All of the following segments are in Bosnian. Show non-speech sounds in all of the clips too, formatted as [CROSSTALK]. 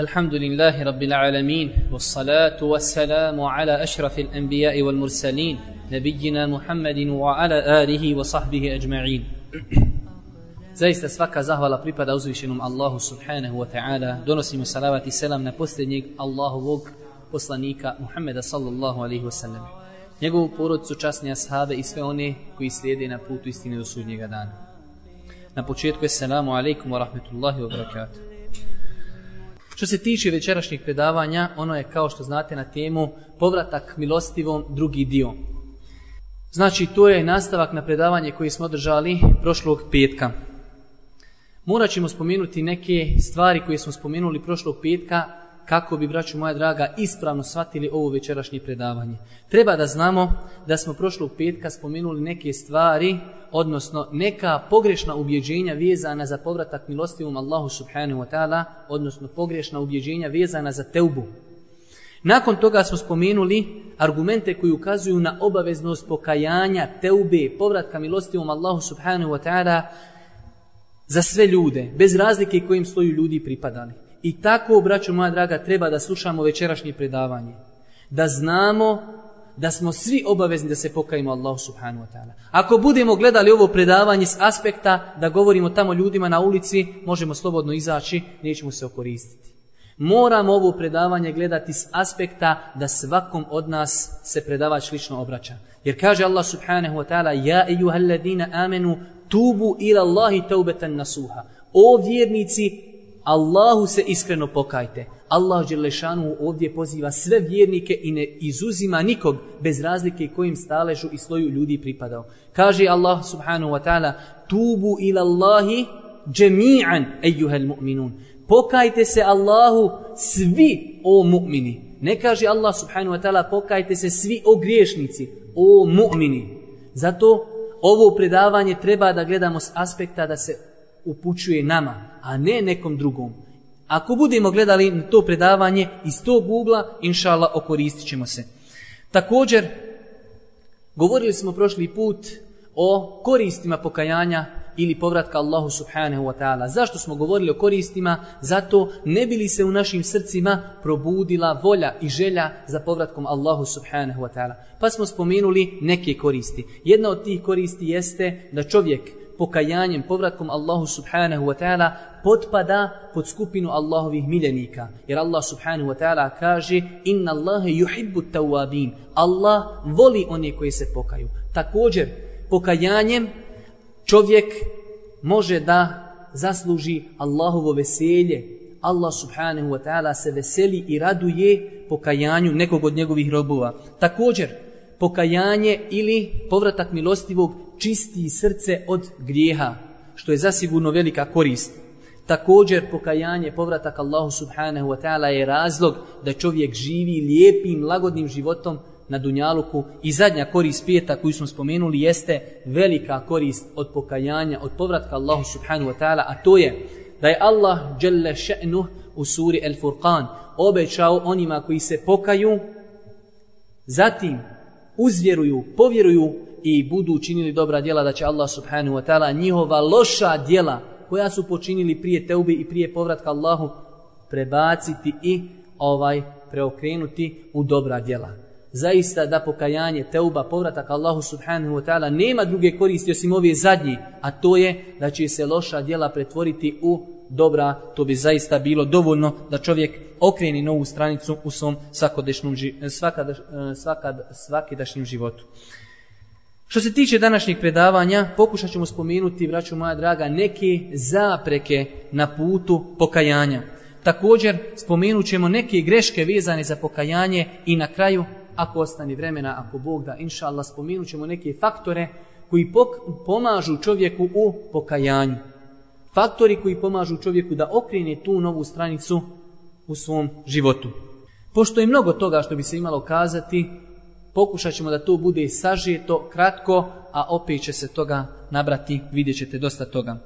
الحمد لله رب العالمين والصلاة والسلام على أشرف الأنبياء والمرسلين نبينا محمد وعلى آله وصحبه أجمعين Zaista svaka zahvala pripada uzvišenom Allahu subhanahu wa ta'ala. Donosimo salavat i selam na posljednjeg Allahu Bog poslanika Muhammeda sallallahu alaihi wa sallam. Njegovu porodcu časni ashave i sve one koji slijede na putu istine do sudnjega dana. Na početku je selamu alaikum wa rahmetullahi wa barakatuh. Što se tiče večerašnjih predavanja, ono je kao što znate na temu povratak milostivom drugi dio. Znači, to je nastavak na predavanje koje smo održali prošlog petka. Morat ćemo spomenuti neke stvari koje smo spomenuli prošlog petka, kako bi, braću moja draga, ispravno shvatili ovo večerašnje predavanje. Treba da znamo da smo prošlog petka spomenuli neke stvari, odnosno neka pogrešna ubjeđenja vezana za povratak milostivom Allahu subhanahu wa ta'ala, odnosno pogrešna ubjeđenja vezana za teubu. Nakon toga smo spomenuli argumente koji ukazuju na obaveznost pokajanja, teube, povratka milostivom Allahu subhanahu wa ta'ala za sve ljude, bez razlike kojim sloju ljudi pripadali. I tako, braćo moja draga, treba da slušamo večerašnje predavanje. Da znamo da smo svi obavezni da se pokajimo Allahu subhanahu wa ta'ala. Ako budemo gledali ovo predavanje s aspekta da govorimo tamo ljudima na ulici, možemo slobodno izaći, nećemo se okoristiti. Moramo ovo predavanje gledati s aspekta da svakom od nas se predavač lično obraća. Jer kaže Allah subhanahu wa ta'ala Ja ejuha alladina amenu tubu ila Allahi taubetan nasuha. O vjernici, Allahu se iskreno pokajte. Allah Đelešanu ovdje poziva sve vjernike i ne izuzima nikog bez razlike kojim staležu i sloju ljudi pripadao. Kaže Allah subhanahu wa ta'ala Tubu ila Allahi džemi'an ejuhel mu'minun. Pokajte se Allahu svi o mu'mini. Ne kaže Allah subhanahu wa ta'ala pokajte se svi o griješnici, o mu'mini. Zato ovo predavanje treba da gledamo s aspekta da se upućuje nama, a ne nekom drugom. Ako budemo gledali to predavanje iz tog ugla, inšala, okoristit ćemo se. Također, govorili smo prošli put o koristima pokajanja ili povratka Allahu subhanahu wa ta'ala. Zašto smo govorili o koristima? Zato ne bili se u našim srcima probudila volja i želja za povratkom Allahu subhanahu wa ta'ala. Pa smo spomenuli neke koristi. Jedna od tih koristi jeste da čovjek pokajanjem, povratkom Allahu subhanahu wa ta'ala potpada pod skupinu Allahovih miljenika. Jer Allah subhanahu wa ta'ala kaže Inna Allahe yuhibbu tawabin. Allah voli one koji se pokaju. Također, pokajanjem čovjek može da zasluži Allahovo veselje. Allah subhanahu wa ta'ala se veseli i raduje pokajanju nekog od njegovih robova. Također, pokajanje ili povratak milostivog čisti srce od grijeha, što je zasigurno velika korist. Također pokajanje, povratak Allahu subhanahu wa ta'ala je razlog da čovjek živi lijepim, lagodnim životom na Dunjaluku. I zadnja korist pijeta koju smo spomenuli jeste velika korist od pokajanja, od povratka Allahu subhanahu wa ta'ala, a to je da je Allah djelle še'nuh u suri El Furqan obećao onima koji se pokaju, zatim uzvjeruju, povjeruju i budu učinili dobra djela da će Allah subhanahu wa ta'ala njihova loša djela koja su počinili prije teube i prije povratka Allahu prebaciti i ovaj preokrenuti u dobra djela. Zaista da pokajanje, teuba, povratak Allahu subhanahu wa ta'ala nema druge koristi osim ove zadnje, a to je da će se loša djela pretvoriti u dobra, to bi zaista bilo dovoljno da čovjek okreni novu stranicu u svom svakodešnjom, svakad, svakad, svakidašnjem životu. Što se tiče današnjih predavanja, pokušat ćemo spomenuti, braću moja draga, neke zapreke na putu pokajanja. Također, spomenut ćemo neke greške vezane za pokajanje i na kraju, ako ostani vremena, ako Bog da, inša Allah, spomenut ćemo neke faktore koji pok pomažu čovjeku u pokajanju. Faktori koji pomažu čovjeku da okrene tu novu stranicu u svom životu. Pošto je mnogo toga što bi se imalo kazati, pokušat ćemo da to bude sažijeto, kratko, a opet će se toga nabrati, vidjet ćete dosta toga.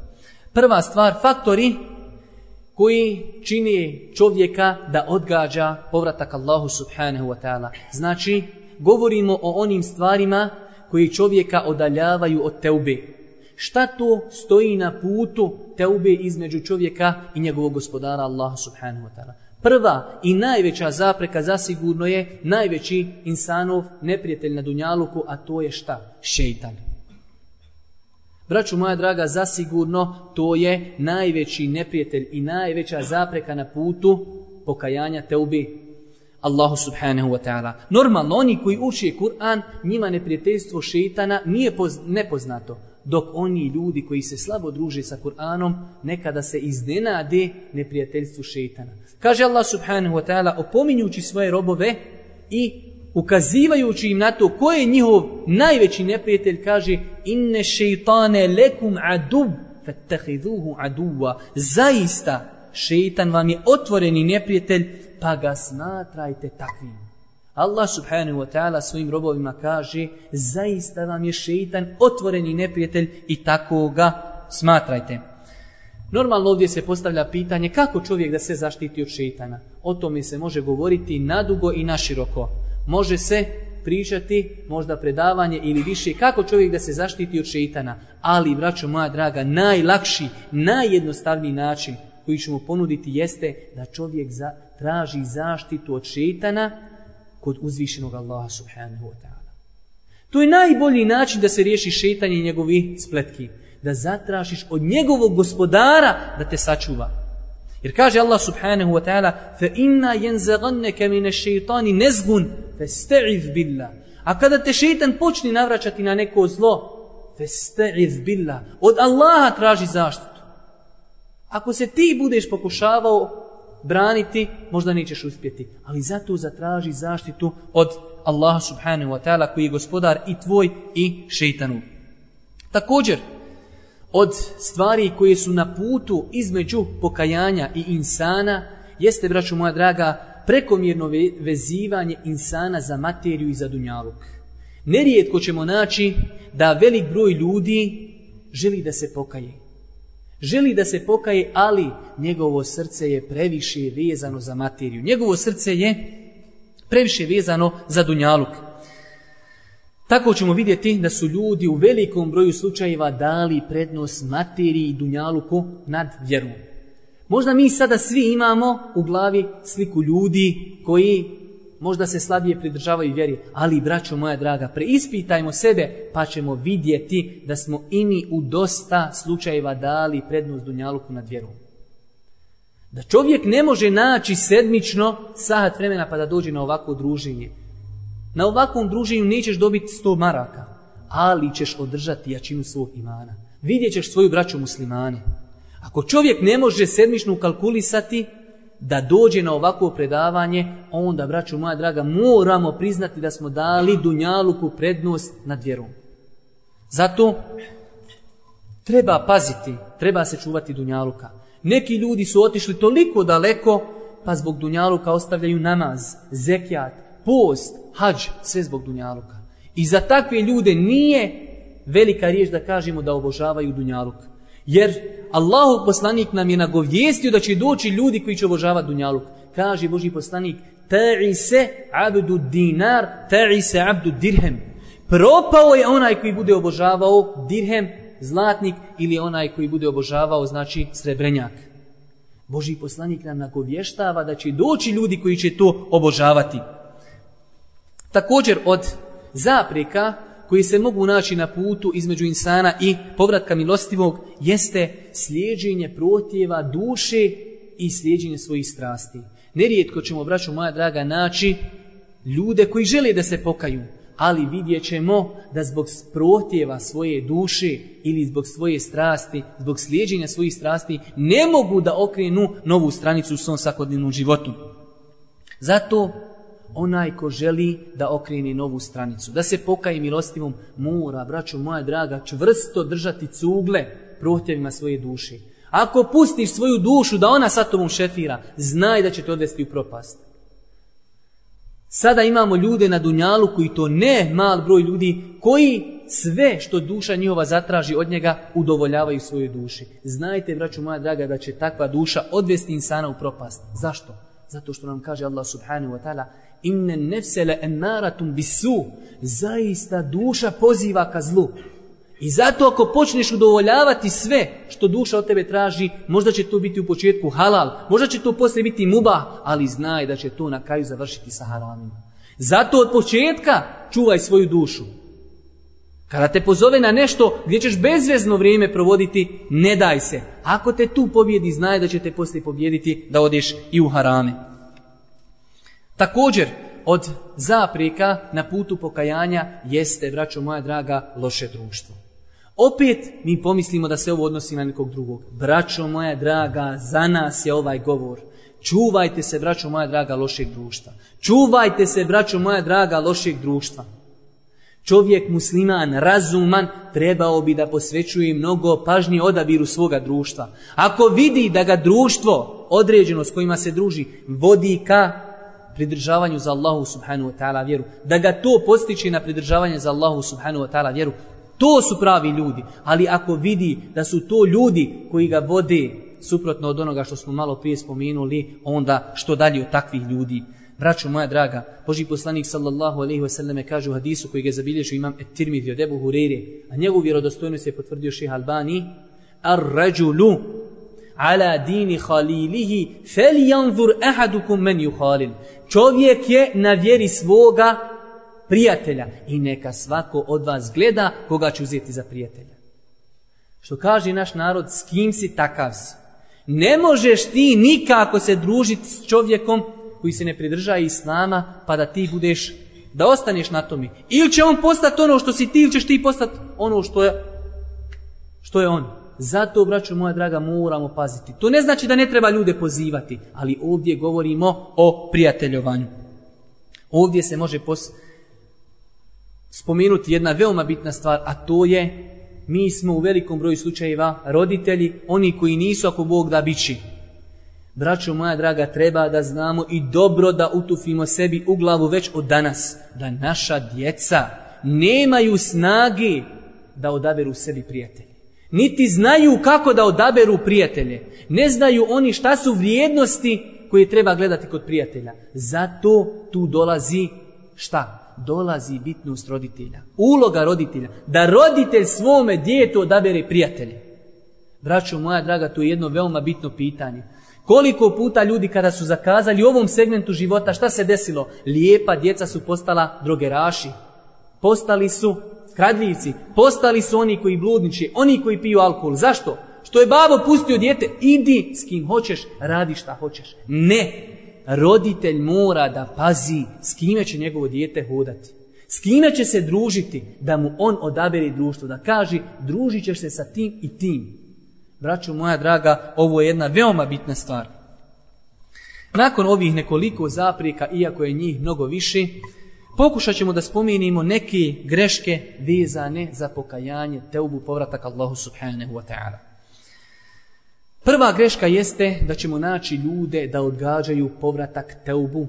Prva stvar, faktori koji čini čovjeka da odgađa povratak Allahu subhanahu wa ta'ala. Znači, govorimo o onim stvarima koji čovjeka odaljavaju od teube. Šta to stoji na putu teube između čovjeka i njegovog gospodara Allahu subhanahu wa ta'ala? Prva i najveća zapreka zasigurno je najveći insanov neprijatelj na Dunjaluku, a to je šta? Šeitan. Braću moja draga, zasigurno to je najveći neprijatelj i najveća zapreka na putu pokajanja teubi Allahu subhanahu wa ta'ala. Normalno, oni koji uči Kur'an, njima neprijateljstvo šeitana nije nepoznato dok oni ljudi koji se slabo druže sa Kur'anom, nekada se iznenade neprijateljstvu šeitana. Kaže Allah subhanahu wa ta'ala, opominjući svoje robove i ukazivajući im na to ko je njihov najveći neprijatelj, kaže inne šeitane lekum adub, fattahidhuhu aduva. Zaista, šeitan vam je otvoreni neprijatelj, pa ga smatrajte takvim. Allah subhanahu wa ta'ala svojim robovima kaže zaista vam je šeitan otvoreni neprijatelj i tako ga smatrajte. Normalno ovdje se postavlja pitanje kako čovjek da se zaštiti od šeitana. O tome se može govoriti nadugo i naširoko. Može se pričati možda predavanje ili više kako čovjek da se zaštiti od šeitana. Ali, braćo moja draga, najlakši, najjednostavniji način koji ćemo ponuditi jeste da čovjek za, traži zaštitu od šeitana kod uzvišenog Allaha subhanahu wa ta'ala. To je najbolji način da se riješi šetanje njegovi spletki. Da zatrašiš od njegovog gospodara da te sačuva. Jer kaže Allah subhanahu wa ta'ala فَإِنَّا يَنْزَغَنَّكَ مِنَ الشَّيْطَانِ نَزْغُنْ فَاسْتَعِذْ بِاللَّهِ A kada te šeitan počne navraćati na neko zlo, فَاسْتَعِذْ بِاللَّهِ Od Allaha traži zaštitu. Ako se ti budeš pokušavao braniti, možda nećeš uspjeti. Ali zato zatraži zaštitu od Allaha subhanahu wa ta'ala koji je gospodar i tvoj i šeitanu. Također, od stvari koje su na putu između pokajanja i insana, jeste, braću moja draga, prekomjerno vezivanje insana za materiju i za dunjaluk. Nerijetko ćemo naći da velik broj ljudi želi da se pokaje. Želi da se pokaje, ali njegovo srce je previše vezano za materiju. Njegovo srce je previše vezano za dunjaluk. Tako ćemo vidjeti da su ljudi u velikom broju slučajeva dali prednost materiji i dunjaluku nad vjerom. Možda mi sada svi imamo u glavi sliku ljudi koji možda se slabije pridržavaju vjeri, ali braćo moja draga, preispitajmo sebe, pa ćemo vidjeti da smo imi u dosta slučajeva dali prednost Dunjaluku nad vjerom. Da čovjek ne može naći sedmično sahat vremena pa da dođe na ovako druženje. Na ovakvom druženju nećeš dobiti 100 maraka, ali ćeš održati jačinu svog imana. Vidjet ćeš svoju braću muslimane. Ako čovjek ne može sedmično ukalkulisati, da dođe na ovako predavanje, onda, braću moja draga, moramo priznati da smo dali dunjaluku prednost nad vjerom. Zato treba paziti, treba se čuvati dunjaluka. Neki ljudi su otišli toliko daleko, pa zbog dunjaluka ostavljaju namaz, zekijat, post, hađ, sve zbog dunjaluka. I za takve ljude nije velika riječ da kažemo da obožavaju dunjaluka. Jer Allahu poslanik nam je nagovjestio da će doći ljudi koji će obožavati dunjaluk. Kaže Boži poslanik, ta'i se abdu dinar, ta'i se abdu dirhem. Propao je onaj koji bude obožavao dirhem, zlatnik ili onaj koji bude obožavao, znači srebrenjak. Boži poslanik nam nagovještava da će doći ljudi koji će to obožavati. Također od zapreka koji se mogu naći na putu između insana i povratka milostivog jeste slijedženje protjeva duše i slijedženje svojih strasti. Nerijetko ćemo, braću moja draga, naći ljude koji žele da se pokaju, ali vidjet ćemo da zbog protjeva svoje duše ili zbog svoje strasti, zbog slijedženja svojih strasti, ne mogu da okrenu novu stranicu u svom svakodnevnom životu. Zato onaj ko želi da okreni novu stranicu. Da se pokaje milostivom mora, braćo moja draga, čvrsto držati cugle prohtjevima svoje duše. Ako pustiš svoju dušu da ona sa tobom šefira, znaj da će te odvesti u propast. Sada imamo ljude na Dunjalu koji to ne mal broj ljudi, koji sve što duša njihova zatraži od njega udovoljavaju svojoj duši. Znajte, braću moja draga, da će takva duša odvesti insana u propast. Zašto? Zato što nam kaže Allah subhanahu wa ta'ala inne nefsele emaratum bisu, zaista duša poziva ka zlu. I zato ako počneš udovoljavati sve što duša od tebe traži, možda će to biti u početku halal, možda će to poslije biti muba, ali znaj da će to na kraju završiti sa haramim. Zato od početka čuvaj svoju dušu. Kada te pozove na nešto gdje ćeš bezvezno vrijeme provoditi, ne daj se. Ako te tu pobjedi, znaj da će te poslije pobjediti da odeš i u harame. Također, od zaprika na putu pokajanja jeste, braćo moja draga, loše društvo. Opet mi pomislimo da se ovo odnosi na nekog drugog. Braćo moja draga, za nas je ovaj govor. Čuvajte se, braćo moja draga, lošeg društva. Čuvajte se, braćo moja draga, lošeg društva. Čovjek musliman, razuman, trebao bi da posvećuje mnogo pažnje odabiru svoga društva. Ako vidi da ga društvo, određeno s kojima se druži, vodi ka pridržavanju za Allahu subhanu wa ta'ala vjeru, da ga to postiče na pridržavanje za Allahu subhanu wa ta'ala vjeru, to su pravi ljudi. Ali ako vidi da su to ljudi koji ga vode suprotno od onoga što smo malo prije spomenuli, onda što dalje od takvih ljudi? Braćo moja draga, Boži poslanik sallallahu alaihi wa sallam kaže u hadisu koji ga zabilježu imam Etirmidhi od Ebu Hureyre, a njegovu vjerodostojnost je potvrdio šeha Albani, Ar-rađulu ala dini halilihi fel janzur ahadukum men yuhalil. Čovjek je na vjeri svoga prijatelja i neka svako od vas gleda koga će uzeti za prijatelja. Što kaže naš narod, s kim si takav si? Ne možeš ti nikako se družiti s čovjekom koji se ne pridržaje islama pa da ti budeš da ostaneš na tome. Ili će on postati ono što si ti, ili ćeš ti postati ono što je, što je on. Zato, braću moja draga, moramo paziti. To ne znači da ne treba ljude pozivati, ali ovdje govorimo o prijateljovanju. Ovdje se može pos... spomenuti jedna veoma bitna stvar, a to je mi smo u velikom broju slučajeva roditelji, oni koji nisu ako Bog da bići. Braćo moja draga, treba da znamo i dobro da utufimo sebi u glavu već od danas, da naša djeca nemaju snage da odaberu sebi prijatelje niti znaju kako da odaberu prijatelje. Ne znaju oni šta su vrijednosti koje treba gledati kod prijatelja. Zato tu dolazi šta? Dolazi bitnost roditelja. Uloga roditelja. Da roditelj svome djetu odabere prijatelje. Braćo moja draga, to je jedno veoma bitno pitanje. Koliko puta ljudi kada su zakazali u ovom segmentu života, šta se desilo? Lijepa djeca su postala drogeraši. Postali su kradljivci, postali su oni koji bludniče, oni koji piju alkohol. Zašto? Što je babo pustio djete, idi s kim hoćeš, radi šta hoćeš. Ne! Roditelj mora da pazi s kime će njegovo djete hodati. S kime će se družiti da mu on odabere društvo, da kaže družit ćeš se sa tim i tim. Braću moja draga, ovo je jedna veoma bitna stvar. Nakon ovih nekoliko zaprijeka, iako je njih mnogo više, Pokušat ćemo da spominimo neke greške vezane za pokajanje teubu povratak Allahu subhanahu wa ta'ala. Prva greška jeste da ćemo naći ljude da odgađaju povratak teubu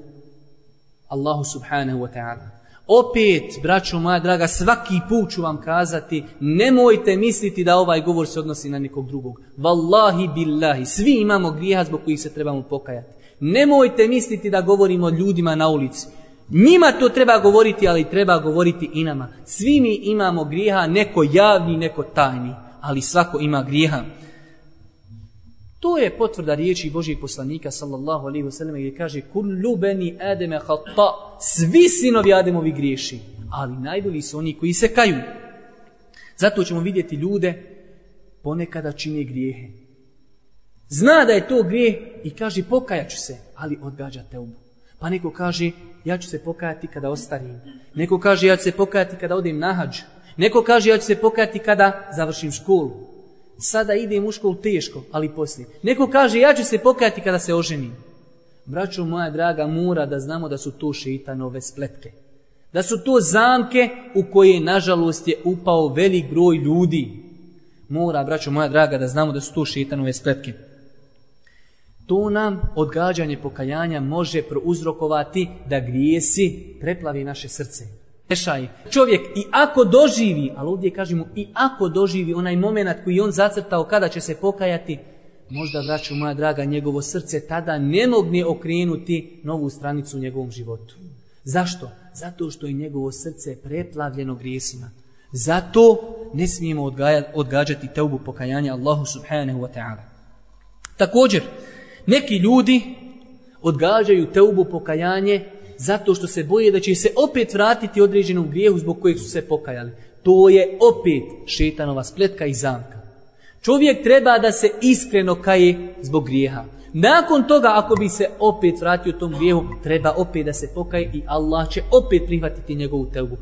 Allahu subhanahu wa ta'ala. Opet, braćo moja draga, svaki put ću vam kazati, nemojte misliti da ovaj govor se odnosi na nekog drugog. Wallahi billahi, svi imamo grijeha zbog kojih se trebamo pokajati. Nemojte misliti da govorimo ljudima na ulici. Njima to treba govoriti, ali treba govoriti i nama. Svi mi imamo grijeha, neko javni, neko tajni, ali svako ima grijeha. To je potvrda riječi Božijeg poslanika, sallallahu alaihi wasallam, gdje kaže Kullu beni ademe hata, svi sinovi ademovi griješi, ali najbolji su oni koji se kaju. Zato ćemo vidjeti ljude ponekada čine grijehe. Zna da je to grijeh i kaže pokajaću se, ali odgađa teubu. Pa neko kaže, ja ću se pokajati kada ostarim. Neko kaže, ja ću se pokajati kada odim na hađ. Neko kaže, ja ću se pokajati kada završim školu. Sada idem u školu teško, ali poslije. Neko kaže, ja ću se pokajati kada se oženim. Braćo moja draga, mora da znamo da su to šeitanove spletke. Da su to zamke u koje, nažalost, je upao velik broj ljudi. Mora, braćo moja draga, da znamo da su to šeitanove spletke. To nam odgađanje pokajanja može prouzrokovati da grijesi preplavi naše srce. Rešaj, čovjek i ako doživi, ali ovdje kažemo i ako doživi onaj moment koji on zacrtao kada će se pokajati, možda vraću moja draga njegovo srce tada ne mogne okrenuti novu stranicu u njegovom životu. Zašto? Zato što je njegovo srce preplavljeno grijesima. Zato ne smijemo odgađati teubu pokajanja Allahu subhanahu wa ta'ala. Također, Neki ljudi odgađaju teubu pokajanje zato što se boje da će se opet vratiti određenom grijehu zbog kojeg su se pokajali. To je opet šetanova spletka i zamka. Čovjek treba da se iskreno kaje zbog grijeha. Nakon toga, ako bi se opet vratio tom grijehu, treba opet da se pokaje i Allah će opet prihvatiti njegovu teubu.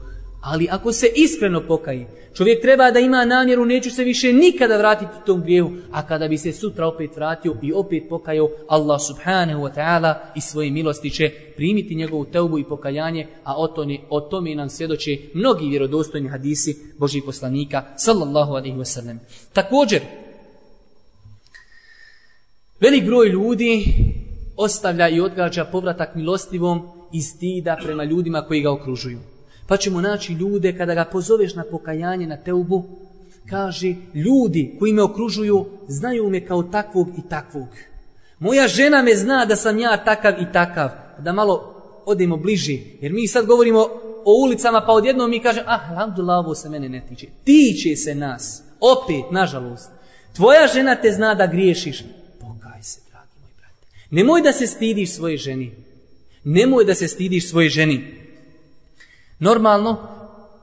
Ali ako se iskreno pokaji, čovjek treba da ima namjeru, neću se više nikada vratiti tom grijehu, a kada bi se sutra opet vratio i opet pokajao, Allah subhanahu wa ta'ala i svoje milosti će primiti njegovu teubu i pokajanje, a o tome, o tome nam svjedoče mnogi vjerodostojni hadisi Božih poslanika, sallallahu alaihi wa sallam. Također, velik broj ljudi ostavlja i odgađa povratak milostivom iz stida prema ljudima koji ga okružuju. Pa ćemo naći ljude, kada ga pozoveš na pokajanje, na teubu, kaže, ljudi koji me okružuju, znaju me kao takvog i takvog. Moja žena me zna da sam ja takav i takav. Da malo odemo bliži, jer mi sad govorimo o ulicama, pa odjedno mi kaže, ah, alhamdulillah, ovo se mene ne tiče. Tiče se nas, opet, nažalost. Tvoja žena te zna da griješiš. Pokaj se, dragi moj brate. Nemoj da se stidiš svoje ženi. Nemoj da se stidiš svoje ženi. Normalno,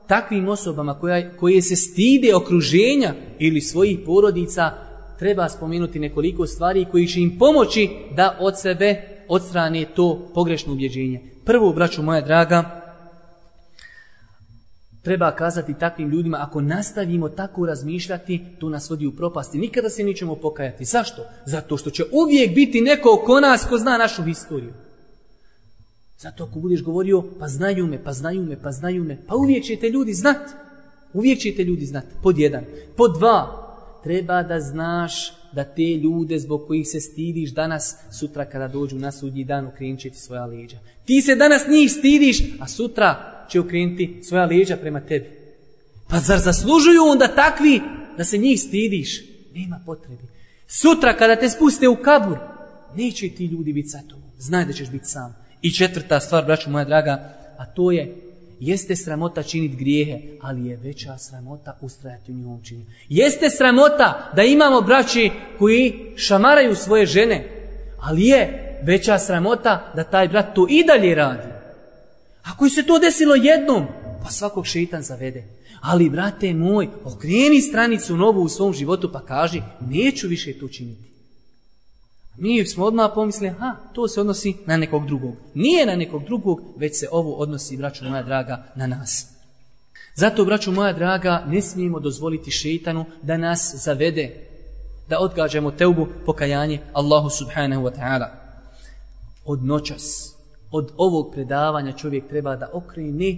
takvim osobama koja, koje se stide okruženja ili svojih porodica, treba spomenuti nekoliko stvari koji će im pomoći da od sebe odstrane to pogrešno ubjeđenje. Prvo, braću moja draga, treba kazati takvim ljudima, ako nastavimo tako razmišljati, to nas vodi u propasti. Nikada se nećemo pokajati. Zašto? Zato što će uvijek biti neko oko nas ko zna našu historiju. Zato ako budeš govorio, pa znaju me, pa znaju me, pa znaju me, pa uvijek ćete ljudi znat. Uvijek ćete ljudi znat, pod jedan. Pod dva, treba da znaš da te ljude zbog kojih se stidiš danas, sutra kada dođu na sudnji dan, okrenit ti svoja leđa. Ti se danas njih stidiš, a sutra će okrenuti svoja leđa prema tebi. Pa zar zaslužuju onda takvi da se njih stidiš? Nema potrebi. Sutra kada te spuste u kabur, neće ti ljudi biti sa tobom. Znaj da ćeš biti sam. I četvrta stvar, braću moja draga, a to je, jeste sramota činit grijehe, ali je veća sramota ustrajati u njom činju. Jeste sramota da imamo braći koji šamaraju svoje žene, ali je veća sramota da taj brat to i dalje radi. Ako se to desilo jednom, pa svakog šeitan zavede. Ali, brate moj, okreni stranicu novu u svom životu pa kaži, neću više to činiti. Mi smo odmah pomisli, ha, to se odnosi na nekog drugog. Nije na nekog drugog, već se ovo odnosi, braću moja draga, na nas. Zato, braću moja draga, ne smijemo dozvoliti šeitanu da nas zavede, da odgađamo teubu pokajanje Allahu subhanahu wa ta'ala. Od noćas, od ovog predavanja čovjek treba da okrene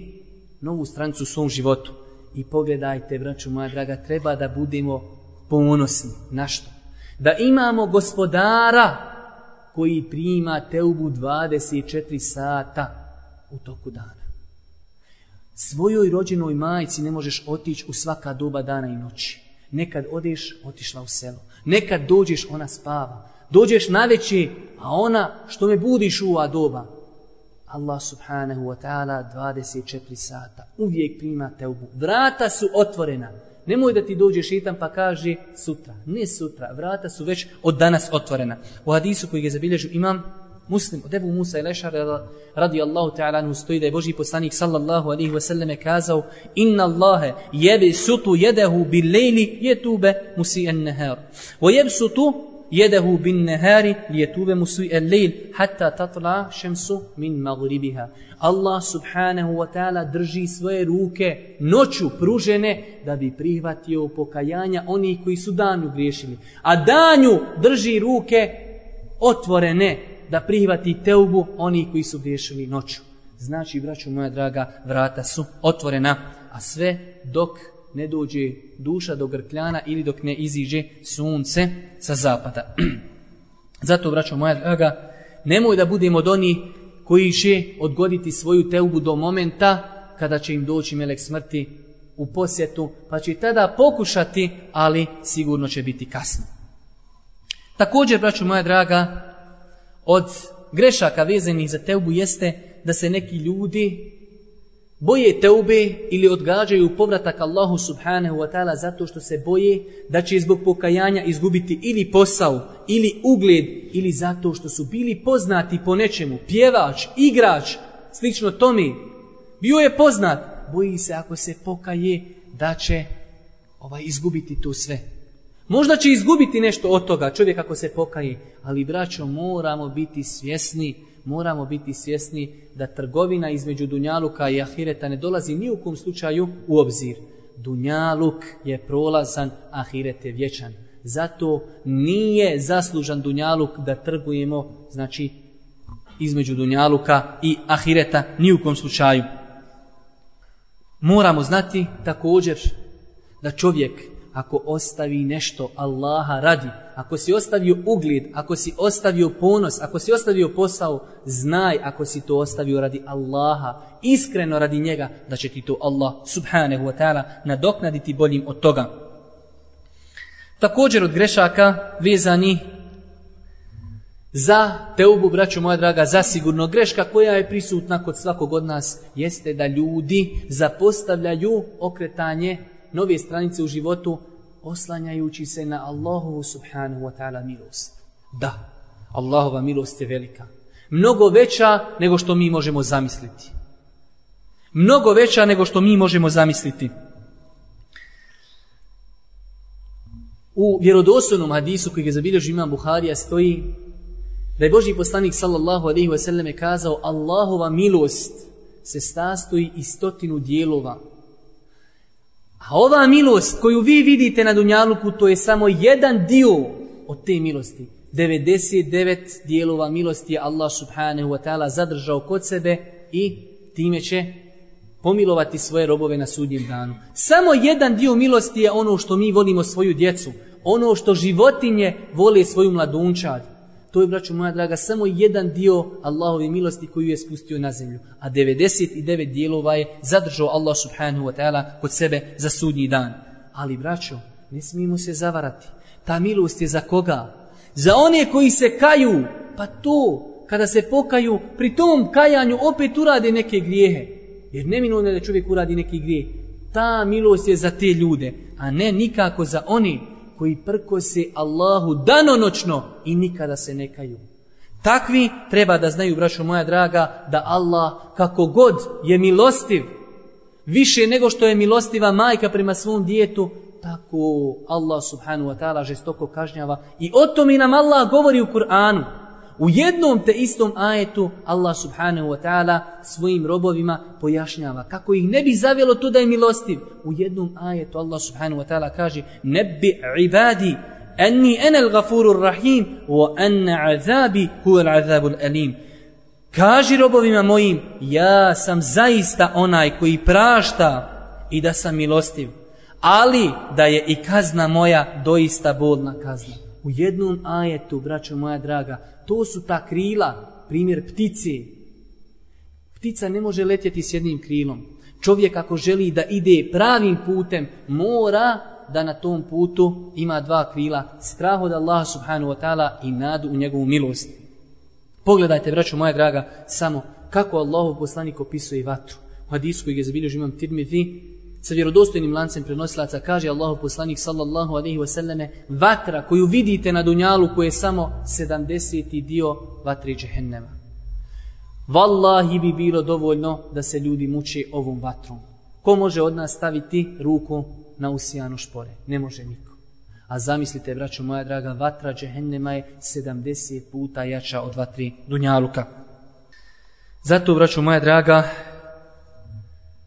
novu strancu u svom životu. I pogledajte, braću moja draga, treba da budemo ponosni na što? da imamo gospodara koji prima teubu 24 sata u toku dana. Svojoj rođenoj majici ne možeš otići u svaka doba dana i noći. Nekad odeš, otišla u selo. Nekad dođeš, ona spava. Dođeš na veći, a ona što me budiš u doba. Allah subhanahu wa ta'ala 24 sata uvijek prima teubu. Vrata su otvorena. Vrata su otvorena. Nemoj da ti dođe šetan pa kaže sutra. Ne sutra, vrata su već od danas otvorena. U hadisu koji je zabilježio imam muslim od Ebu Musa i Lešar radi Allahu ta'ala nu stoji da je Boži poslanik sallallahu alihi wasallam je kazao inna Allahe jebi sutu jedehu bil lejli jetube musi en neher. O jeb sutu jedehu bin nehari lijetuve mu sui el lejl hatta tatla šemsu min magribiha. Allah subhanahu wa ta'ala drži svoje ruke noću pružene da bi prihvatio pokajanja oni koji su danju griješili. A danju drži ruke otvorene da prihvati teubu oni koji su griješili noću. Znači, braću moja draga, vrata su otvorena, a sve dok ne dođe duša do grkljana ili dok ne iziđe sunce sa zapada. [CLEARS THROAT] Zato, vraćam moja draga, nemoj da budemo od onih koji će odgoditi svoju teubu do momenta kada će im doći melek smrti u posjetu, pa će tada pokušati, ali sigurno će biti kasno. Također, braću moja draga, od grešaka vezenih za teubu jeste da se neki ljudi boje teube ili odgađaju povratak Allahu subhanahu wa ta'ala zato što se boje da će zbog pokajanja izgubiti ili posao, ili ugled, ili zato što su bili poznati po nečemu, pjevač, igrač, slično tome, bio je poznat, boji se ako se pokaje da će ovaj izgubiti to sve. Možda će izgubiti nešto od toga čovjek ako se pokaje, ali braćo moramo biti svjesni moramo biti svjesni da trgovina između Dunjaluka i Ahireta ne dolazi ni u kom slučaju u obzir. Dunjaluk je prolazan, Ahiret je vječan. Zato nije zaslužan Dunjaluk da trgujemo, znači, između Dunjaluka i Ahireta, ni u kom slučaju. Moramo znati također da čovjek, ako ostavi nešto Allaha radi, ako si ostavio ugled, ako si ostavio ponos, ako si ostavio posao, znaj ako si to ostavio radi Allaha, iskreno radi njega, da će ti to Allah subhanahu wa ta'ala nadoknaditi boljim od toga. Također od grešaka vezani za teubu, braću moja draga, zasigurno greška koja je prisutna kod svakog od nas jeste da ljudi zapostavljaju okretanje nove stranice u životu oslanjajući se na Allahovu subhanahu wa ta'ala milost. Da, Allahova milost je velika. Mnogo veća nego što mi možemo zamisliti. Mnogo veća nego što mi možemo zamisliti. U vjerodosljenom hadisu koji je zabilježio imam Buharija stoji da je Boži poslanik sallallahu alaihi wa sallam je kazao Allahova milost se stastoji iz stotinu dijelova A ova milost koju vi vidite na Dunjaluku, to je samo jedan dio od te milosti. 99 dijelova milosti je Allah subhanahu wa ta'ala zadržao kod sebe i time će pomilovati svoje robove na sudnjem danu. Samo jedan dio milosti je ono što mi volimo svoju djecu. Ono što životinje vole svoju mladunčad. To je, braću moja draga, samo jedan dio Allahove milosti koju je spustio na zemlju. A 99 dijelova je zadržao Allah subhanahu wa ta'ala kod sebe za sudnji dan. Ali, braćo, ne smijemo se zavarati. Ta milost je za koga? Za one koji se kaju. Pa to, kada se pokaju, pri tom kajanju opet urade neke grijehe. Jer neminovno je da čovjek uradi neki grijeh. Ta milost je za te ljude, a ne nikako za oni koji koji prkose Allahu danonočno i nikada se nekaju. Takvi treba da znaju, braćo moja draga, da Allah kako god je milostiv, više nego što je milostiva majka prema svom djetu, tako Allah subhanu wa ta'ala žestoko kažnjava. I o tome nam Allah govori u Kur'anu. U jednom te istom ajetu Allah subhanahu wa ta'ala svojim robovima pojašnjava kako ih ne bi zavjelo to da je milostiv. U jednom ajetu Allah subhanahu wa ta'ala kaže ne bi ibadi enni enel gafurur rahim wa enne azabi huvel azabul alim. Kaži robovima mojim, ja sam zaista onaj koji prašta i da sam milostiv, ali da je i kazna moja doista bolna kazna. U jednom ajetu, braćo moja draga, to su ta krila, primjer ptice. Ptica ne može letjeti s jednim krilom. Čovjek ako želi da ide pravim putem, mora da na tom putu ima dva krila. Strah od Allaha subhanahu wa ta'ala i nadu u njegovu milost. Pogledajte, braću moja draga, samo kako Allahov poslanik opisuje vatru. U hadisku je zabilježio imam Tirmidhi, sa vjerodostojnim lancem prenosilaca kaže Allahu poslanik sallallahu alejhi ve selleme vatra koju vidite na dunjalu koje je samo 70. dio vatri džehennema. Wallahi bi bilo dovoljno da se ljudi muče ovom vatrom. Ko može od nas staviti ruku na usijanu špore? Ne može niko. A zamislite, braćo moja draga, vatra džehennema je 70 puta jača od vatri dunjaluka. Zato, braćo moja draga,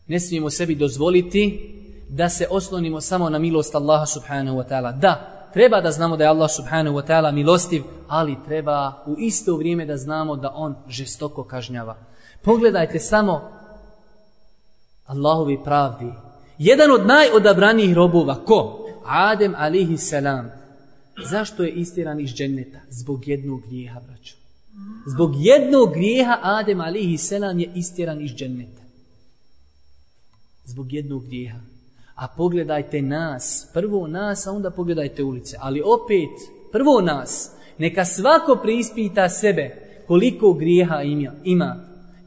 ne smijemo sebi dozvoliti da se oslonimo samo na milost Allaha subhanahu wa ta'ala. Da, treba da znamo da je Allah subhanahu wa ta'ala milostiv, ali treba u isto vrijeme da znamo da on žestoko kažnjava. Pogledajte samo Allahovi pravdi. Jedan od najodabranijih robova, ko? Adem alihi selam. Zašto je istiran iz dženneta? Zbog jednog grijeha, braću. Zbog jednog grijeha Adem alihi selam je istiran iz dženneta zbog jednog grijeha. A pogledajte nas, prvo nas, a onda pogledajte ulice. Ali opet, prvo nas, neka svako preispita sebe koliko grijeha ima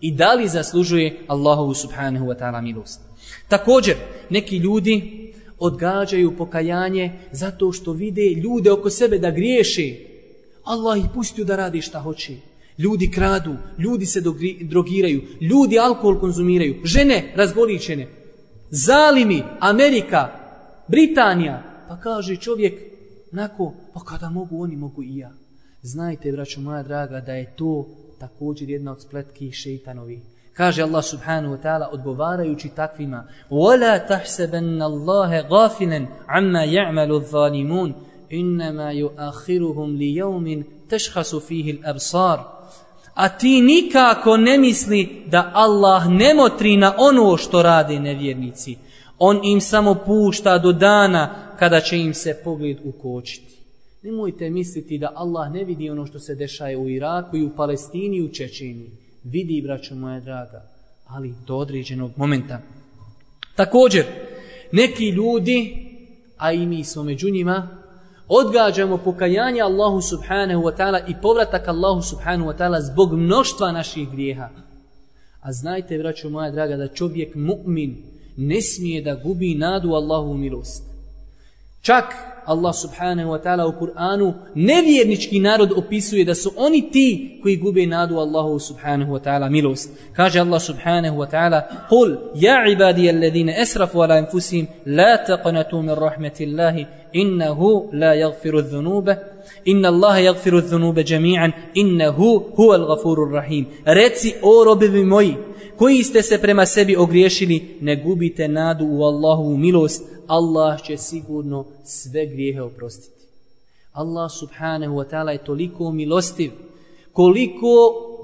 i da li zaslužuje Allahovu subhanahu wa ta'ala milost. Također, neki ljudi odgađaju pokajanje zato što vide ljude oko sebe da griješe. Allah ih pustio da radi šta hoće. Ljudi kradu, ljudi se drogiraju, ljudi alkohol konzumiraju, žene razgoličene, zalimi, Amerika, Britanija. Pa kaže čovjek, nako, pa kada mogu, oni mogu i ja. Znajte, braćo moja draga, da je to također jedna od spletki šeitanovi. Kaže Allah subhanahu wa ta'ala odgovarajući takvima وَلَا تَحْسَبَنَّ اللَّهَ غَافِلًا عَمَّا يَعْمَلُ الظَّالِمُونَ إِنَّمَا يُؤَخِرُهُمْ لِيَوْمٍ تَشْخَسُ فِيهِ الْأَبْصَارِ a ti nikako ne misli da Allah ne motri na ono što rade nevjernici. On im samo pušta do dana kada će im se pogled ukočiti. Nemojte misliti da Allah ne vidi ono što se dešaje u Iraku i u Palestini i u Čečini. Vidi, braćo moja draga, ali do određenog momenta. Također, neki ljudi, a i mi smo među njima, odgađamo pokajanje Allahu subhanahu wa ta'ala i povratak Allahu subhanahu wa ta'ala zbog mnoštva naših grijeha. A znajte, vraću moja draga, da čovjek mu'min ne smije da gubi nadu Allahu milost. Čak Allah subhanahu wa ta'ala u Kur'anu nevjernički narod opisuje da su oni ti koji gube nadu Allahu subhanahu wa ta'ala milost. Kaže Allah subhanahu wa ta'ala قُلْ يَا عِبَادِيَ الَّذِينَ أَسْرَفُوا عَلَىٰ أَنفُسِهِمْ لَا تَقْنَتُوا مِنْ رَحْمَةِ اللَّهِ innahu la yaghfiru dhunuba inna Allah yaghfiru dhunuba jami'an innahu huwa al-ghafurur rahim reci o robovi moji koji ste se prema sebi ogriješili ne gubite nadu u Allahovu milost Allah će sigurno sve grijehe oprostiti Allah subhanahu wa ta'ala je toliko milostiv koliko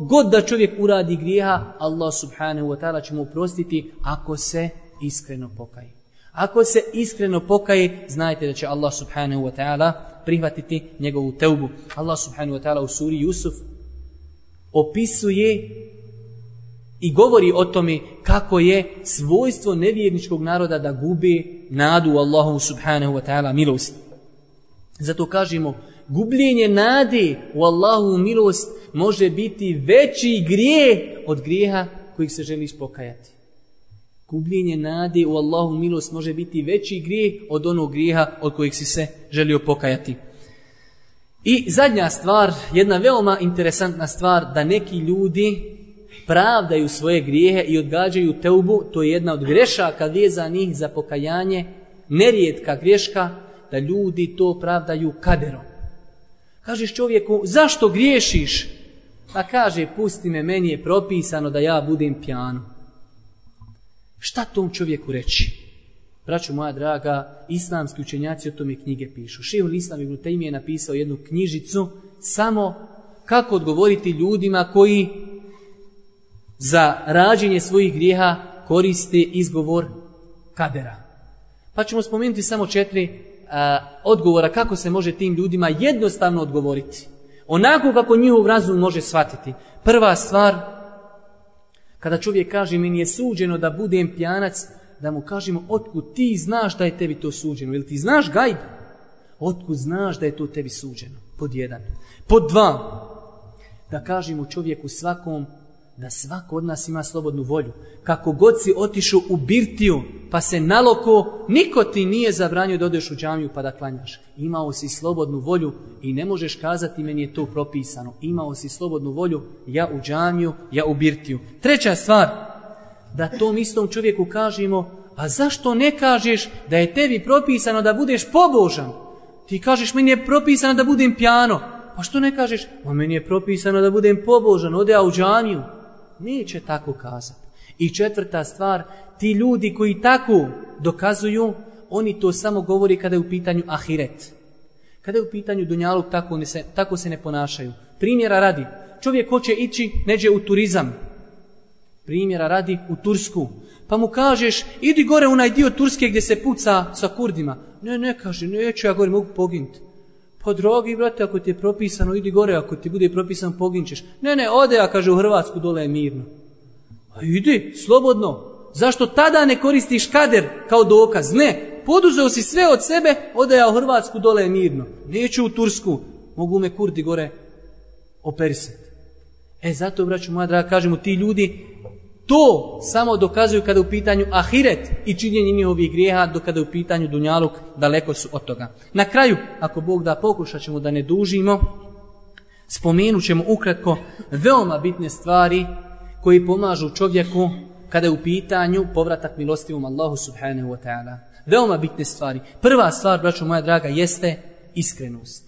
god da čovjek uradi grijeha Allah subhanahu wa ta'ala će mu oprostiti ako se iskreno pokaje Ako se iskreno pokaje, znajte da će Allah subhanahu wa ta'ala prihvatiti njegovu teubu. Allah subhanahu wa ta'ala u suri Jusuf opisuje i govori o tome kako je svojstvo nevjerničkog naroda da gube nadu Allahu subhanahu wa ta'ala milost. Zato kažemo, gubljenje nade u Allahu milost može biti veći grije od grijeha kojih se želiš pokajati. Gubljenje nade u Allahu milost može biti veći grijeh od onog grijeha od kojeg si se želio pokajati. I zadnja stvar, jedna veoma interesantna stvar, da neki ljudi pravdaju svoje grijehe i odgađaju teubu, to je jedna od grešaka vjezanih za pokajanje, nerijetka greška, da ljudi to pravdaju kaderom. Kažeš čovjeku, zašto griješiš? Pa kaže, pusti me, meni je propisano da ja budem pjanom. Šta tom čovjeku reći? Braću moja draga, islamski učenjaci o tome knjige pišu. Šehr Islam Ibn Taymi je napisao jednu knjižicu samo kako odgovoriti ljudima koji za rađenje svojih grijeha koriste izgovor kadera. Pa ćemo spomenuti samo četiri a, odgovora kako se može tim ljudima jednostavno odgovoriti. Onako kako njihov razum može shvatiti. Prva stvar je Kada čovjek kaže meni je suđeno da budem pjanac, da mu kažemo otkud ti znaš da je tebi to suđeno. Ili ti znaš gajba? Otkud znaš da je to tebi suđeno? Pod jedan. Pod dva. Da kažemo čovjeku svakom da svako od nas ima slobodnu volju. Kako god si otišao u birtiju, pa se naloko, niko ti nije zabranio da odeš u džamiju pa da klanjaš. Imao si slobodnu volju i ne možeš kazati meni je to propisano. Imao si slobodnu volju, ja u džamiju, ja u birtiju. Treća stvar, da tom istom čovjeku kažemo, a zašto ne kažeš da je tebi propisano da budeš pobožan? Ti kažeš meni je propisano da budem pjano. Pa što ne kažeš, a meni je propisano da budem pobožan, ode ja u džamiju neće tako kazati. I četvrta stvar, ti ljudi koji tako dokazuju, oni to samo govori kada je u pitanju ahiret. Kada je u pitanju dunjalog, tako, ne se, tako se ne ponašaju. Primjera radi, čovjek hoće ići neđe u turizam. Primjera radi u Tursku. Pa mu kažeš, idi gore u najdio Turske gdje se puca sa kurdima. Ne, ne, kaže, neću, ja gore mogu poginti. Pa drogi, brate, ako ti je propisano, idi gore, ako ti bude propisan, poginčeš. Ne, ne, ode, a kaže, u Hrvatsku dole je mirno. A idi, slobodno. Zašto tada ne koristiš kader kao dokaz? Ne, poduzeo si sve od sebe, ode, a u Hrvatsku dole je mirno. Neću u Tursku, mogu me kurdi gore operisati. E, zato, braću moja draga, kažemo, ti ljudi To samo dokazuju kada u pitanju ahiret i činjenje njihovih grijeha do kada u pitanju dunjaluk daleko su od toga. Na kraju, ako Bog da pokušat ćemo da ne dužimo, spomenut ćemo ukratko veoma bitne stvari koji pomažu čovjeku kada je u pitanju povratak milostivom Allahu subhanahu wa ta'ala. Veoma bitne stvari. Prva stvar, braćo moja draga, jeste iskrenost.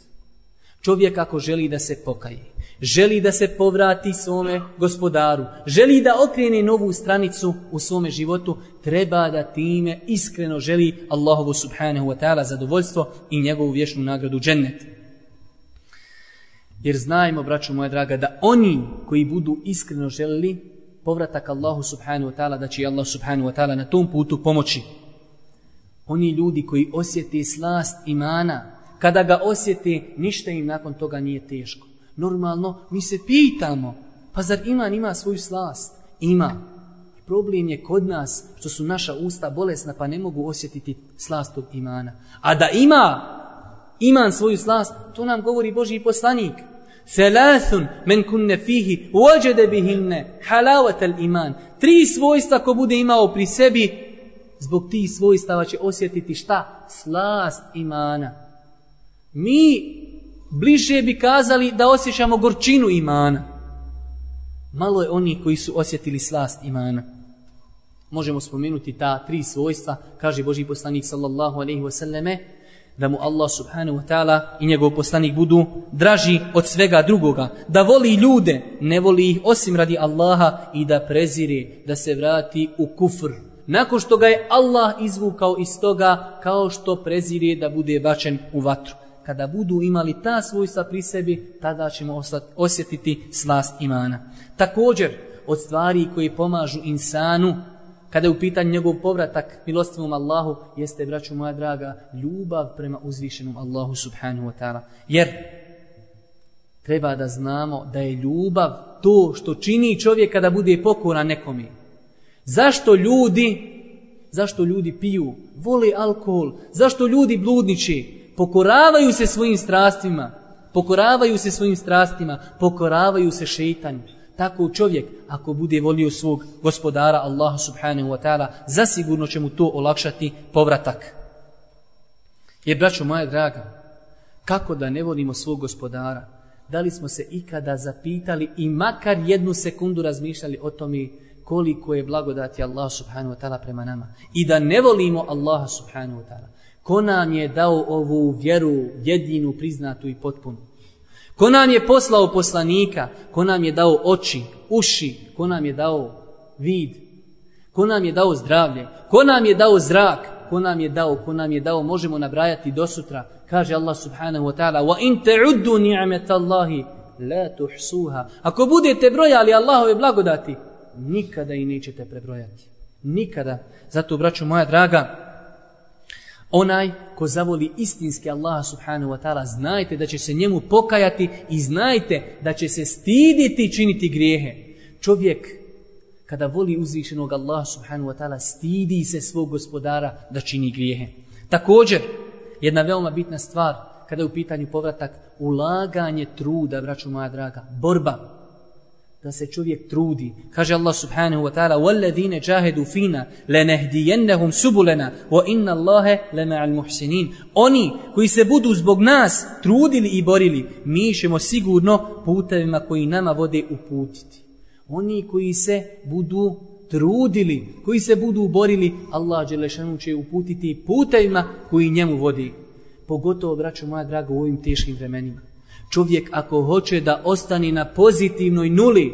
Čovjek ako želi da se pokaje, Želi da se povrati svome gospodaru. Želi da okrene novu stranicu u svome životu. Treba da time iskreno želi Allahovu subhanahu wa ta'ala zadovoljstvo i njegovu vješnu nagradu džennet. Jer znajmo, braćo moja draga, da oni koji budu iskreno želili povratak Allahu subhanahu wa ta'ala, da će Allah subhanahu wa ta'ala na tom putu pomoći. Oni ljudi koji osjeti slast imana, kada ga osjeti, ništa im nakon toga nije teško normalno, mi se pitamo, pa zar iman ima svoju slast? Ima. Problem je kod nas što su naša usta bolesna pa ne mogu osjetiti slast od imana. A da ima iman svoju slast, to nam govori Boži poslanik. Thelathun men kunne fihi uođede bihinne halavatel iman. Tri svojstva ko bude imao pri sebi, zbog tih svojstava će osjetiti šta? Slast imana. Mi bliže bi kazali da osjećamo gorčinu imana. Malo je oni koji su osjetili slast imana. Možemo spomenuti ta tri svojstva, kaže Boži poslanik sallallahu alaihi wasallame, da mu Allah subhanahu wa ta'ala i njegov poslanik budu draži od svega drugoga, da voli ljude, ne voli ih osim radi Allaha i da preziri da se vrati u kufr. Nakon što ga je Allah izvukao iz toga kao što prezire da bude bačen u vatru kada budu imali ta svojstva pri sebi, tada ćemo osjetiti slast imana. Također, od stvari koje pomažu insanu, kada je u pitanju njegov povratak milostivom Allahu, jeste, braću moja draga, ljubav prema uzvišenom Allahu subhanahu wa ta'ala. Jer, treba da znamo da je ljubav to što čini čovjek kada bude pokoran nekom. Zašto ljudi Zašto ljudi piju, vole alkohol, zašto ljudi bludniči, pokoravaju se svojim strastima, pokoravaju se svojim strastima, pokoravaju se šeitanju. Tako čovjek, ako bude volio svog gospodara, Allah subhanahu wa ta'ala, zasigurno će mu to olakšati povratak. Jer, braćo moja draga, kako da ne volimo svog gospodara? Da li smo se ikada zapitali i makar jednu sekundu razmišljali o tome koliko je blagodati Allah subhanahu wa ta'ala prema nama? I da ne volimo Allah subhanahu wa ta'ala? Ko nam je dao ovu vjeru jedinu, priznatu i potpunu? Ko nam je poslao poslanika? Ko nam je dao oči, uši? Ko nam je dao vid? Ko nam je dao zdravlje? Ko nam je dao zrak? Ko nam je dao? Ko nam je dao? Možemo nabrajati do sutra. Kaže Allah subhanahu wa ta'ala وَإِن تَعُدُّ نِعْمَةَ اللَّهِ لَا تُحْسُوهَ Ako budete brojali Allahove blagodati, nikada i nećete prebrojati. Nikada. Zato, braću moja draga, Onaj ko zavoli istinski Allaha subhanahu wa ta'ala, znajte da će se njemu pokajati i znajte da će se stiditi činiti grijehe. Čovjek, kada voli uzvišenog Allaha subhanahu wa ta'ala, stidi se svog gospodara da čini grijehe. Također, jedna veoma bitna stvar, kada je u pitanju povratak, ulaganje truda, braću moja draga, borba da se čovjek trudi. Kaže Allah subhanahu wa ta'ala: "Wallazina jahadu fina lanahdiyannahum subulana wa inna Allaha lama'al muhsinin." Oni koji se budu zbog nas trudili i borili, mi ćemo sigurno putevima koji nama vode uputiti. Oni koji se budu trudili, koji se budu borili, Allah Đelešanu će uputiti putevima koji njemu vodi. Pogotovo, braću moja draga, u ovim teškim vremenima. Čovjek ako hoće da ostani na pozitivnoj nuli,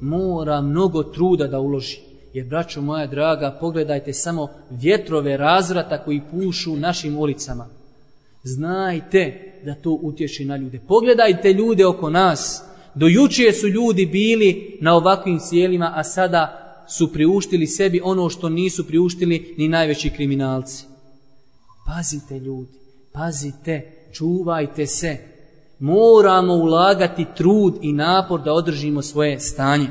mora mnogo truda da uloži. Jer, braćo moja draga, pogledajte samo vjetrove razrata koji pušu našim ulicama. Znajte da to utješi na ljude. Pogledajte ljude oko nas. Dojučije su ljudi bili na ovakvim cijelima, a sada su priuštili sebi ono što nisu priuštili ni najveći kriminalci. Pazite ljudi, pazite, čuvajte se moramo ulagati trud i napor da održimo svoje stanje.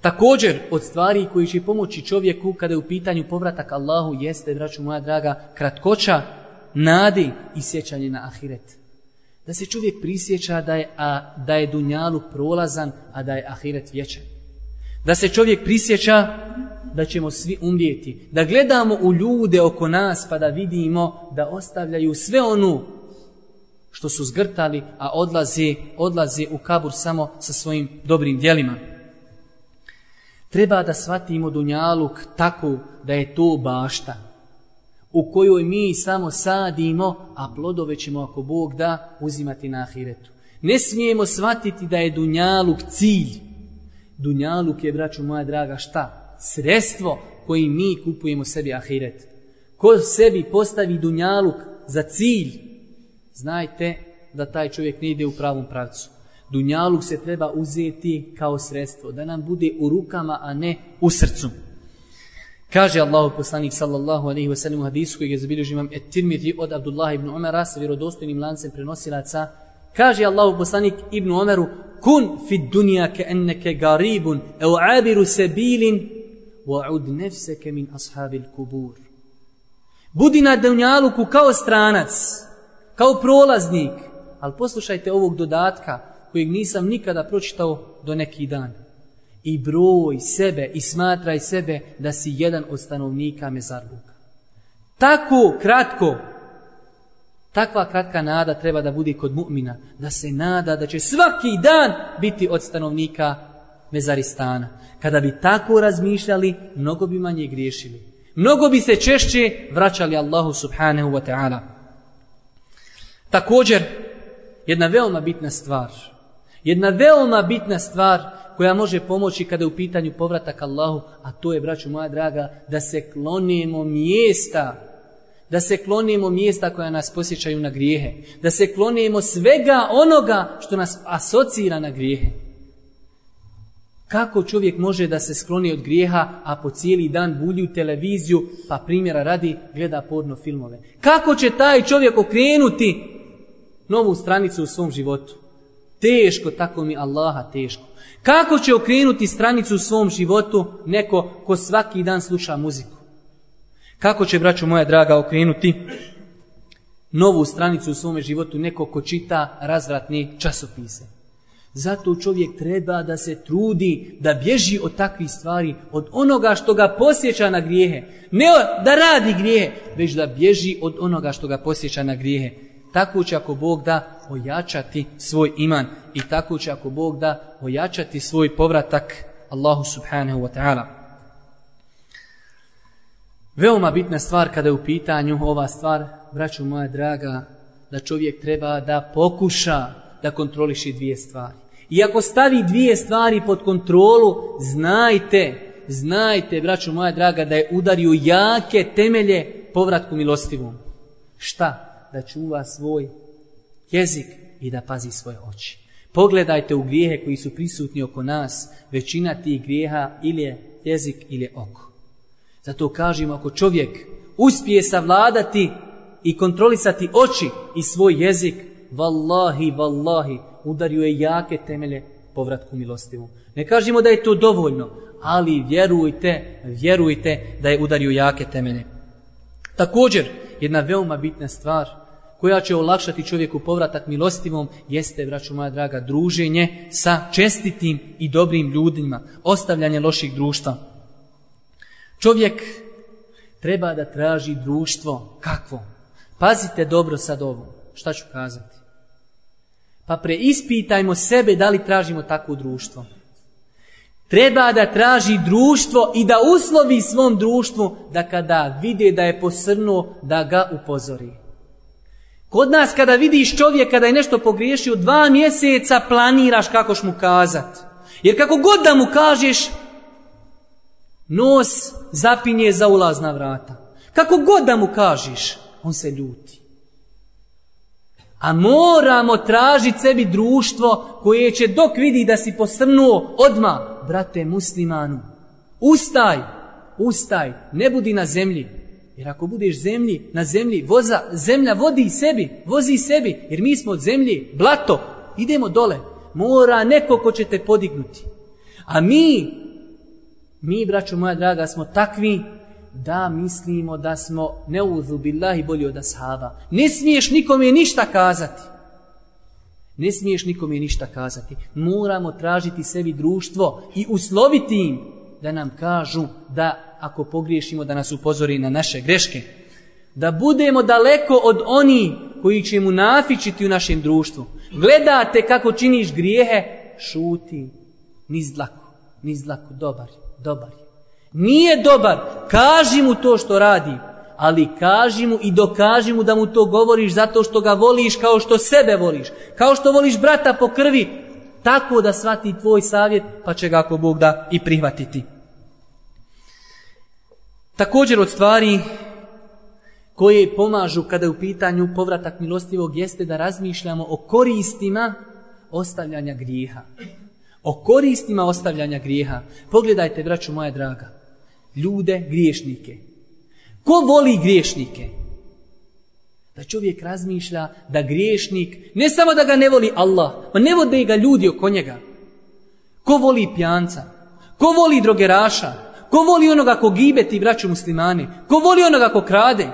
Također, od stvari koji će pomoći čovjeku kada je u pitanju povratak Allahu, jeste, vraću moja draga, kratkoća, nadi i sjećanje na ahiret. Da se čovjek prisjeća da je, a, da je dunjalu prolazan, a da je ahiret vječan. Da se čovjek prisjeća da ćemo svi umrijeti. Da gledamo u ljude oko nas pa da vidimo da ostavljaju sve onu što su zgrtali, a odlaze, odlaze u kabur samo sa svojim dobrim dijelima. Treba da shvatimo Dunjaluk tako da je to bašta u kojoj mi samo sadimo, a plodove ćemo ako Bog da uzimati na ahiretu. Ne smijemo shvatiti da je Dunjaluk cilj. Dunjaluk je, braću moja draga, šta? Sredstvo koji mi kupujemo sebi ahiret. Ko sebi postavi Dunjaluk za cilj, znajte da taj čovjek ne ide u pravom pravcu. Dunjaluk se treba uzeti kao sredstvo, da nam bude u rukama, a ne u srcu. Kaže Allah poslanik sallallahu alaihi wasallam u hadisu kojeg je zabilježio imam Etirmiti od Abdullah ibn Umara sa vjerodostojnim lancem prenosilaca. Kaže Allah poslanik ibn Umaru Kun fi dunja ke enneke garibun e u abiru se bilin wa ud nefse ke min ashabil kubur. Budi na dunjaluku kao stranac kao prolaznik. Ali poslušajte ovog dodatka kojeg nisam nikada pročitao do neki dan. I broj sebe i smatraj sebe da si jedan od stanovnika mezarluka. Tako kratko, takva kratka nada treba da bude kod mu'mina, da se nada da će svaki dan biti od stanovnika mezaristana. Kada bi tako razmišljali, mnogo bi manje griješili. Mnogo bi se češće vraćali Allahu subhanahu wa ta'ala. Također, jedna veoma bitna stvar, jedna veoma bitna stvar koja može pomoći kada je u pitanju povratak Allahu, a to je, braću moja draga, da se klonimo mjesta, da se klonimo mjesta koja nas posjećaju na grijehe, da se klonimo svega onoga što nas asocira na grijehe. Kako čovjek može da se skloni od grijeha, a po cijeli dan bulju televiziju, pa primjera radi, gleda porno filmove? Kako će taj čovjek okrenuti novu stranicu u svom životu. Teško, tako mi Allaha, teško. Kako će okrenuti stranicu u svom životu neko ko svaki dan sluša muziku? Kako će, braću moja draga, okrenuti novu stranicu u svome životu neko ko čita razvratne časopise? Zato čovjek treba da se trudi da bježi od takvih stvari, od onoga što ga posjeća na grijehe. Ne da radi grijehe, već da bježi od onoga što ga posjeća na grijehe. Tako će ako Bog da ojačati svoj iman i tako će ako Bog da ojačati svoj povratak Allahu subhanahu wa ta'ala. Veoma bitna stvar kada je u pitanju ova stvar, braću moja draga, da čovjek treba da pokuša da kontroliši dvije stvari. I ako stavi dvije stvari pod kontrolu, znajte, znajte, braću moja draga, da je udario jake temelje povratku milostivom. Šta? Šta? da čuva svoj jezik i da pazi svoje oči. Pogledajte u grijehe koji su prisutni oko nas, većina tih grijeha ili je jezik ili je oko. Zato kažemo ako čovjek uspije savladati i kontrolisati oči i svoj jezik, vallahi, vallahi, udario je jake temelje povratku milostivu. Ne kažemo da je to dovoljno, ali vjerujte, vjerujte da je udario jake temelje. Također, jedna veoma bitna stvar koja će olakšati čovjeku povratak milostivom, jeste, braću moja draga, druženje sa čestitim i dobrim ljudima, ostavljanje loših društva. Čovjek treba da traži društvo kakvo. Pazite dobro sad ovo, šta ću kazati. Pa preispitajmo sebe da li tražimo takvo društvo treba da traži društvo i da uslovi svom društvu da kada vide da je posrnuo, da ga upozori. Kod nas kada vidiš čovjeka da je nešto pogriješio, dva mjeseca planiraš kako mu kazat. Jer kako god da mu kažeš, nos zapinje za ulazna vrata. Kako god da mu kažeš, on se ljuti. A moramo tražiti sebi društvo koje će dok vidi da si posrnuo odmah, brate muslimanu, ustaj, ustaj, ne budi na zemlji. Jer ako budeš zemlji, na zemlji, voza, zemlja vodi sebi, vozi sebi, jer mi smo od zemlji, blato, idemo dole. Mora neko ko će te podignuti. A mi, mi, braćo moja draga, smo takvi da mislimo da smo neuzubillahi bolji od ashaba. Ne smiješ nikome ništa kazati. Ne smiješ nikome ništa kazati. Moramo tražiti sebi društvo i usloviti im da nam kažu da ako pogriješimo da nas upozori na naše greške. Da budemo daleko od oni koji će mu nafičiti u našem društvu. Gledate kako činiš grijehe, šuti. Ni zlako, ni zlako, dobar, dobar. Nije dobar, kaži mu to što radim ali kaži mu i dokaži mu da mu to govoriš zato što ga voliš kao što sebe voliš, kao što voliš brata po krvi, tako da svati tvoj savjet, pa će ga ako Bog da i prihvatiti. Također od stvari koje pomažu kada je u pitanju povratak milostivog jeste da razmišljamo o koristima ostavljanja grijeha. O koristima ostavljanja grijeha. Pogledajte, braću moja draga, ljude, griješnike, Ko voli griješnike? Da čovjek razmišlja da griješnik, ne samo da ga ne voli Allah, ma ne vode ga ljudi oko njega. Ko voli pjanca? Ko voli drogeraša? Ko voli onoga ko gibeti, braću muslimani? Ko voli onoga ko krade?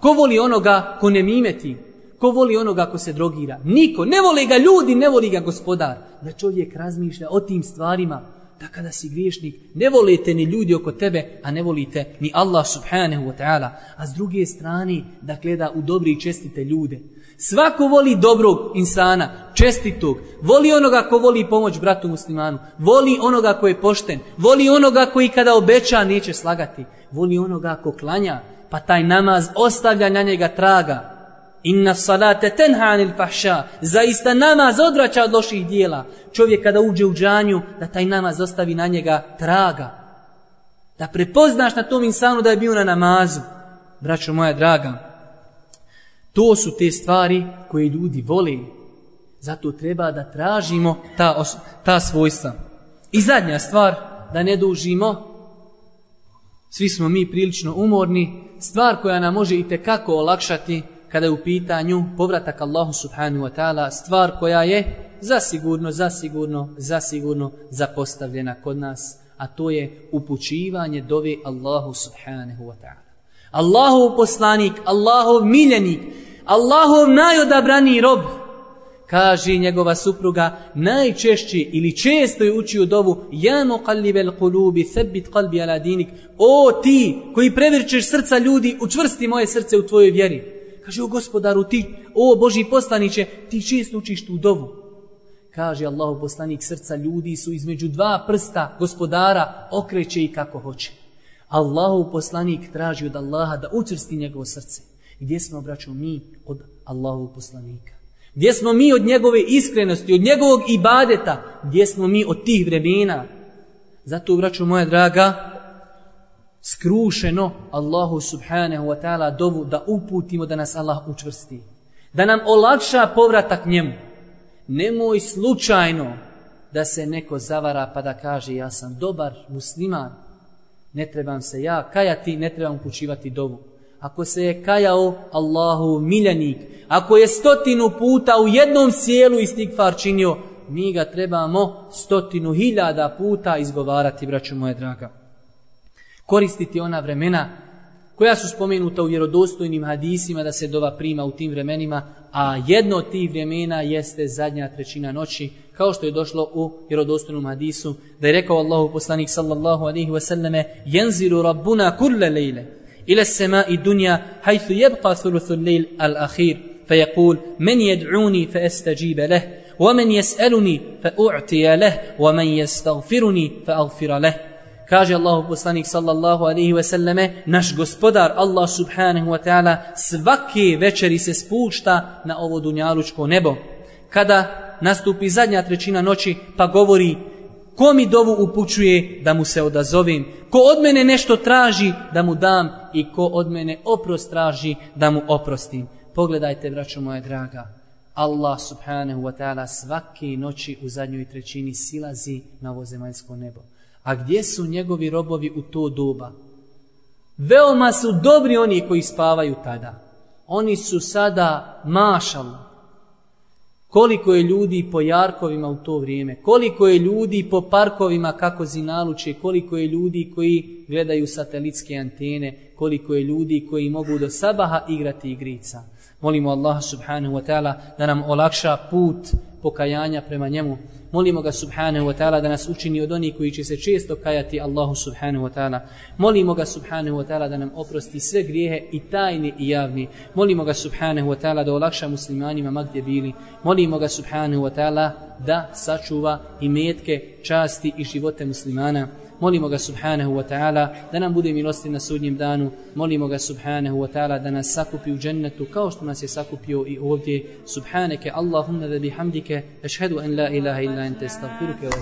Ko voli onoga ko ne mimeti? Ko voli onoga ko se drogira? Niko. Ne voli ga ljudi, ne voli ga gospodar. Da čovjek razmišlja o tim stvarima da kada si griješnik, ne volite ni ljudi oko tebe, a ne volite ni Allah subhanahu wa ta'ala. A s druge strane, da gleda u dobri i čestite ljude. Svako voli dobrog insana, čestitog. Voli onoga ko voli pomoć bratu muslimanu. Voli onoga ko je pošten. Voli onoga koji kada obeća neće slagati. Voli onoga ko klanja, pa taj namaz ostavlja na njega traga. Inna salate tenha anil fahša. Zaista namaz odvraća od loših dijela. Čovjek kada uđe u džanju, da taj namaz ostavi na njega traga. Da prepoznaš na tom insanu da je bio na namazu. Braćo moja draga, to su te stvari koje ljudi vole. Zato treba da tražimo ta, ta svojstva. I zadnja stvar, da ne dužimo, svi smo mi prilično umorni, stvar koja nam može i kako olakšati, kada je u pitanju povratak Allahu subhanahu wa ta'ala stvar koja je zasigurno, zasigurno, zasigurno zapostavljena kod nas, a to je upućivanje dove Allahu subhanahu wa ta'ala. Allahu poslanik, Allahu miljenik, Allahu najodabraniji rob, kaže njegova supruga, najčešći ili često je učio dovu, ja mu kalibel kulubi, sebit kalbi aladinik, o ti koji prevrčeš srca ljudi, učvrsti moje srce u tvojoj vjeri. Kaže, o gospodaru, ti, o Boži poslaniće, ti čest učiš tu dovu. Kaže, Allah poslanik srca, ljudi su između dva prsta gospodara, okreće i kako hoće. Allah poslanik traži od Allaha da učrsti njegovo srce. Gdje smo, braćo, mi od Allahu poslanika? Gdje smo mi od njegove iskrenosti, od njegovog ibadeta? Gdje smo mi od tih vremena? Zato, braćo moja draga, skrušeno Allahu subhanahu wa ta'ala dovu da uputimo da nas Allah učvrsti. Da nam olakša povratak njemu. Nemoj slučajno da se neko zavara pa da kaže ja sam dobar musliman. Ne trebam se ja kajati, ne trebam upućivati dovu. Ako se je kajao Allahu miljenik, ako je stotinu puta u jednom sjelu istigfar činio, mi ga trebamo stotinu hiljada puta izgovarati, braću moje draga koristiti ona vremena koja su spomenuta u vjerodostojnim hadisima da se dova prima u tim vremenima, a jedno od tih vremena jeste zadnja trećina noći, kao što je došlo u vjerodostojnom hadisu, da je rekao Allahu poslanik sallallahu alaihi wasallame jenziru rabbuna kulle lejle ila sema i dunja hajthu jebqa thuluthu lejl al ahir fa jekul men jed'uni fa estađibe leh ومن يسألني فأعطي له ومن يستغفرني فأغفر له Kaže Allahu poslanik sallallahu alaihi ve selleme, naš gospodar Allah subhanahu wa ta'ala svake večeri se spušta na ovo dunjalučko nebo. Kada nastupi zadnja trećina noći pa govori ko mi dovu upućuje da mu se odazovim, ko od mene nešto traži da mu dam i ko od mene oprost traži da mu oprostim. Pogledajte, braćo moje draga, Allah subhanahu wa ta'ala svake noći u zadnjoj trećini silazi na ovo zemaljsko nebo. A gdje su njegovi robovi u to doba? Veoma su dobri oni koji spavaju tada. Oni su sada mašalo. Koliko je ljudi po jarkovima u to vrijeme, koliko je ljudi po parkovima kako zinaluče, koliko je ljudi koji gledaju satelitske antene, koliko je ljudi koji mogu do sabaha igrati igrica. Molimo Allah subhanahu wa ta'ala da nam olakša put pokajanja prema njemu. Molimo ga subhanahu wa ta'ala da nas učini od onih koji će se često kajati Allahu subhanahu wa ta'ala. Molimo ga subhanahu wa ta'ala da nam oprosti sve grijehe i tajni i javni. Molimo ga subhanahu wa ta'ala da olakša muslimanima ma gdje bili. Molimo ga subhanahu wa ta'ala da sačuva i metke časti i živote muslimana molimo ga subhanahu wa ta'ala da nam bude milosti na sudnjem danu, molimo ga subhanahu wa ta'ala da nas sakupi u džennetu kao što nas je sakupio i ovdje. Subhaneke Allahumma da bihamdike, ašhedu en la ilaha illa ente, stavfiruke wa